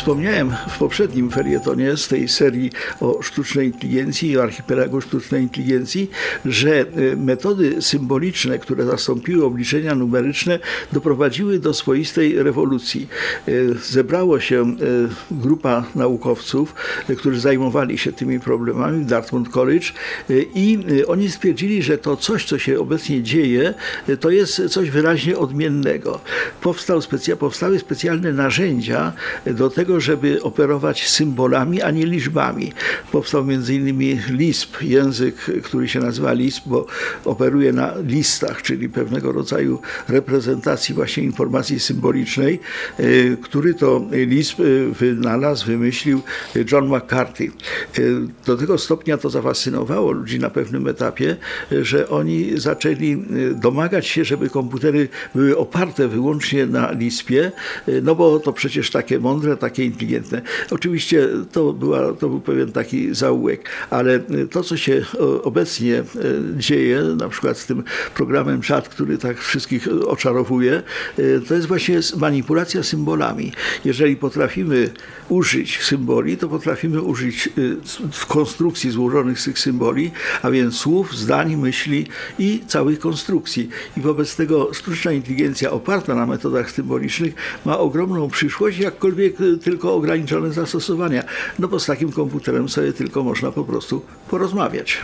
Wspomniałem w poprzednim felietonie z tej serii o sztucznej inteligencji i o archipelagu sztucznej inteligencji, że y, metody symboliczne, które zastąpiły obliczenia numeryczne, doprowadziły do swoistej rewolucji. Y, Zebrało się y, grupa naukowców, którzy zajmowali się tymi problemami w Dartmouth College i oni stwierdzili, że to coś, co się obecnie dzieje, to jest coś wyraźnie odmiennego. Powstał powstały specjalne narzędzia do tego, żeby operować symbolami, a nie liczbami. Powstał m.in. LISP, język, który się nazywa LISP, bo operuje na listach, czyli pewnego rodzaju reprezentacji właśnie informacji symbolicznej, y, który to LISP y, wynalazł, wymyślił John McCarthy. Y, Do tego stopnia to zafascynowało ludzi na pewnym etapie, że oni zaczęli domagać się, żeby komputery były oparte wyłącznie na lispie, no bo to przecież takie mądre, takie inteligentne. Oczywiście to, była, to był pewien taki zaułek, ale to, co się o, obecnie y, dzieje, na przykład z tym programem chat, który tak wszystkich oczarowuje, y, to jest właśnie manipulacja symbolami. Jeżeli potrafimy użyć symboli, to potrafimy użyć w konstrukcji złożonych z tych symboli, a więc słów, zdań, myśli i całej konstrukcji. I wobec tego sztuczna inteligencja oparta na metodach symbolicznych ma ogromną przyszłość, jakkolwiek tylko ograniczone zastosowania. No bo z takim komputerem sobie tylko można po prostu porozmawiać.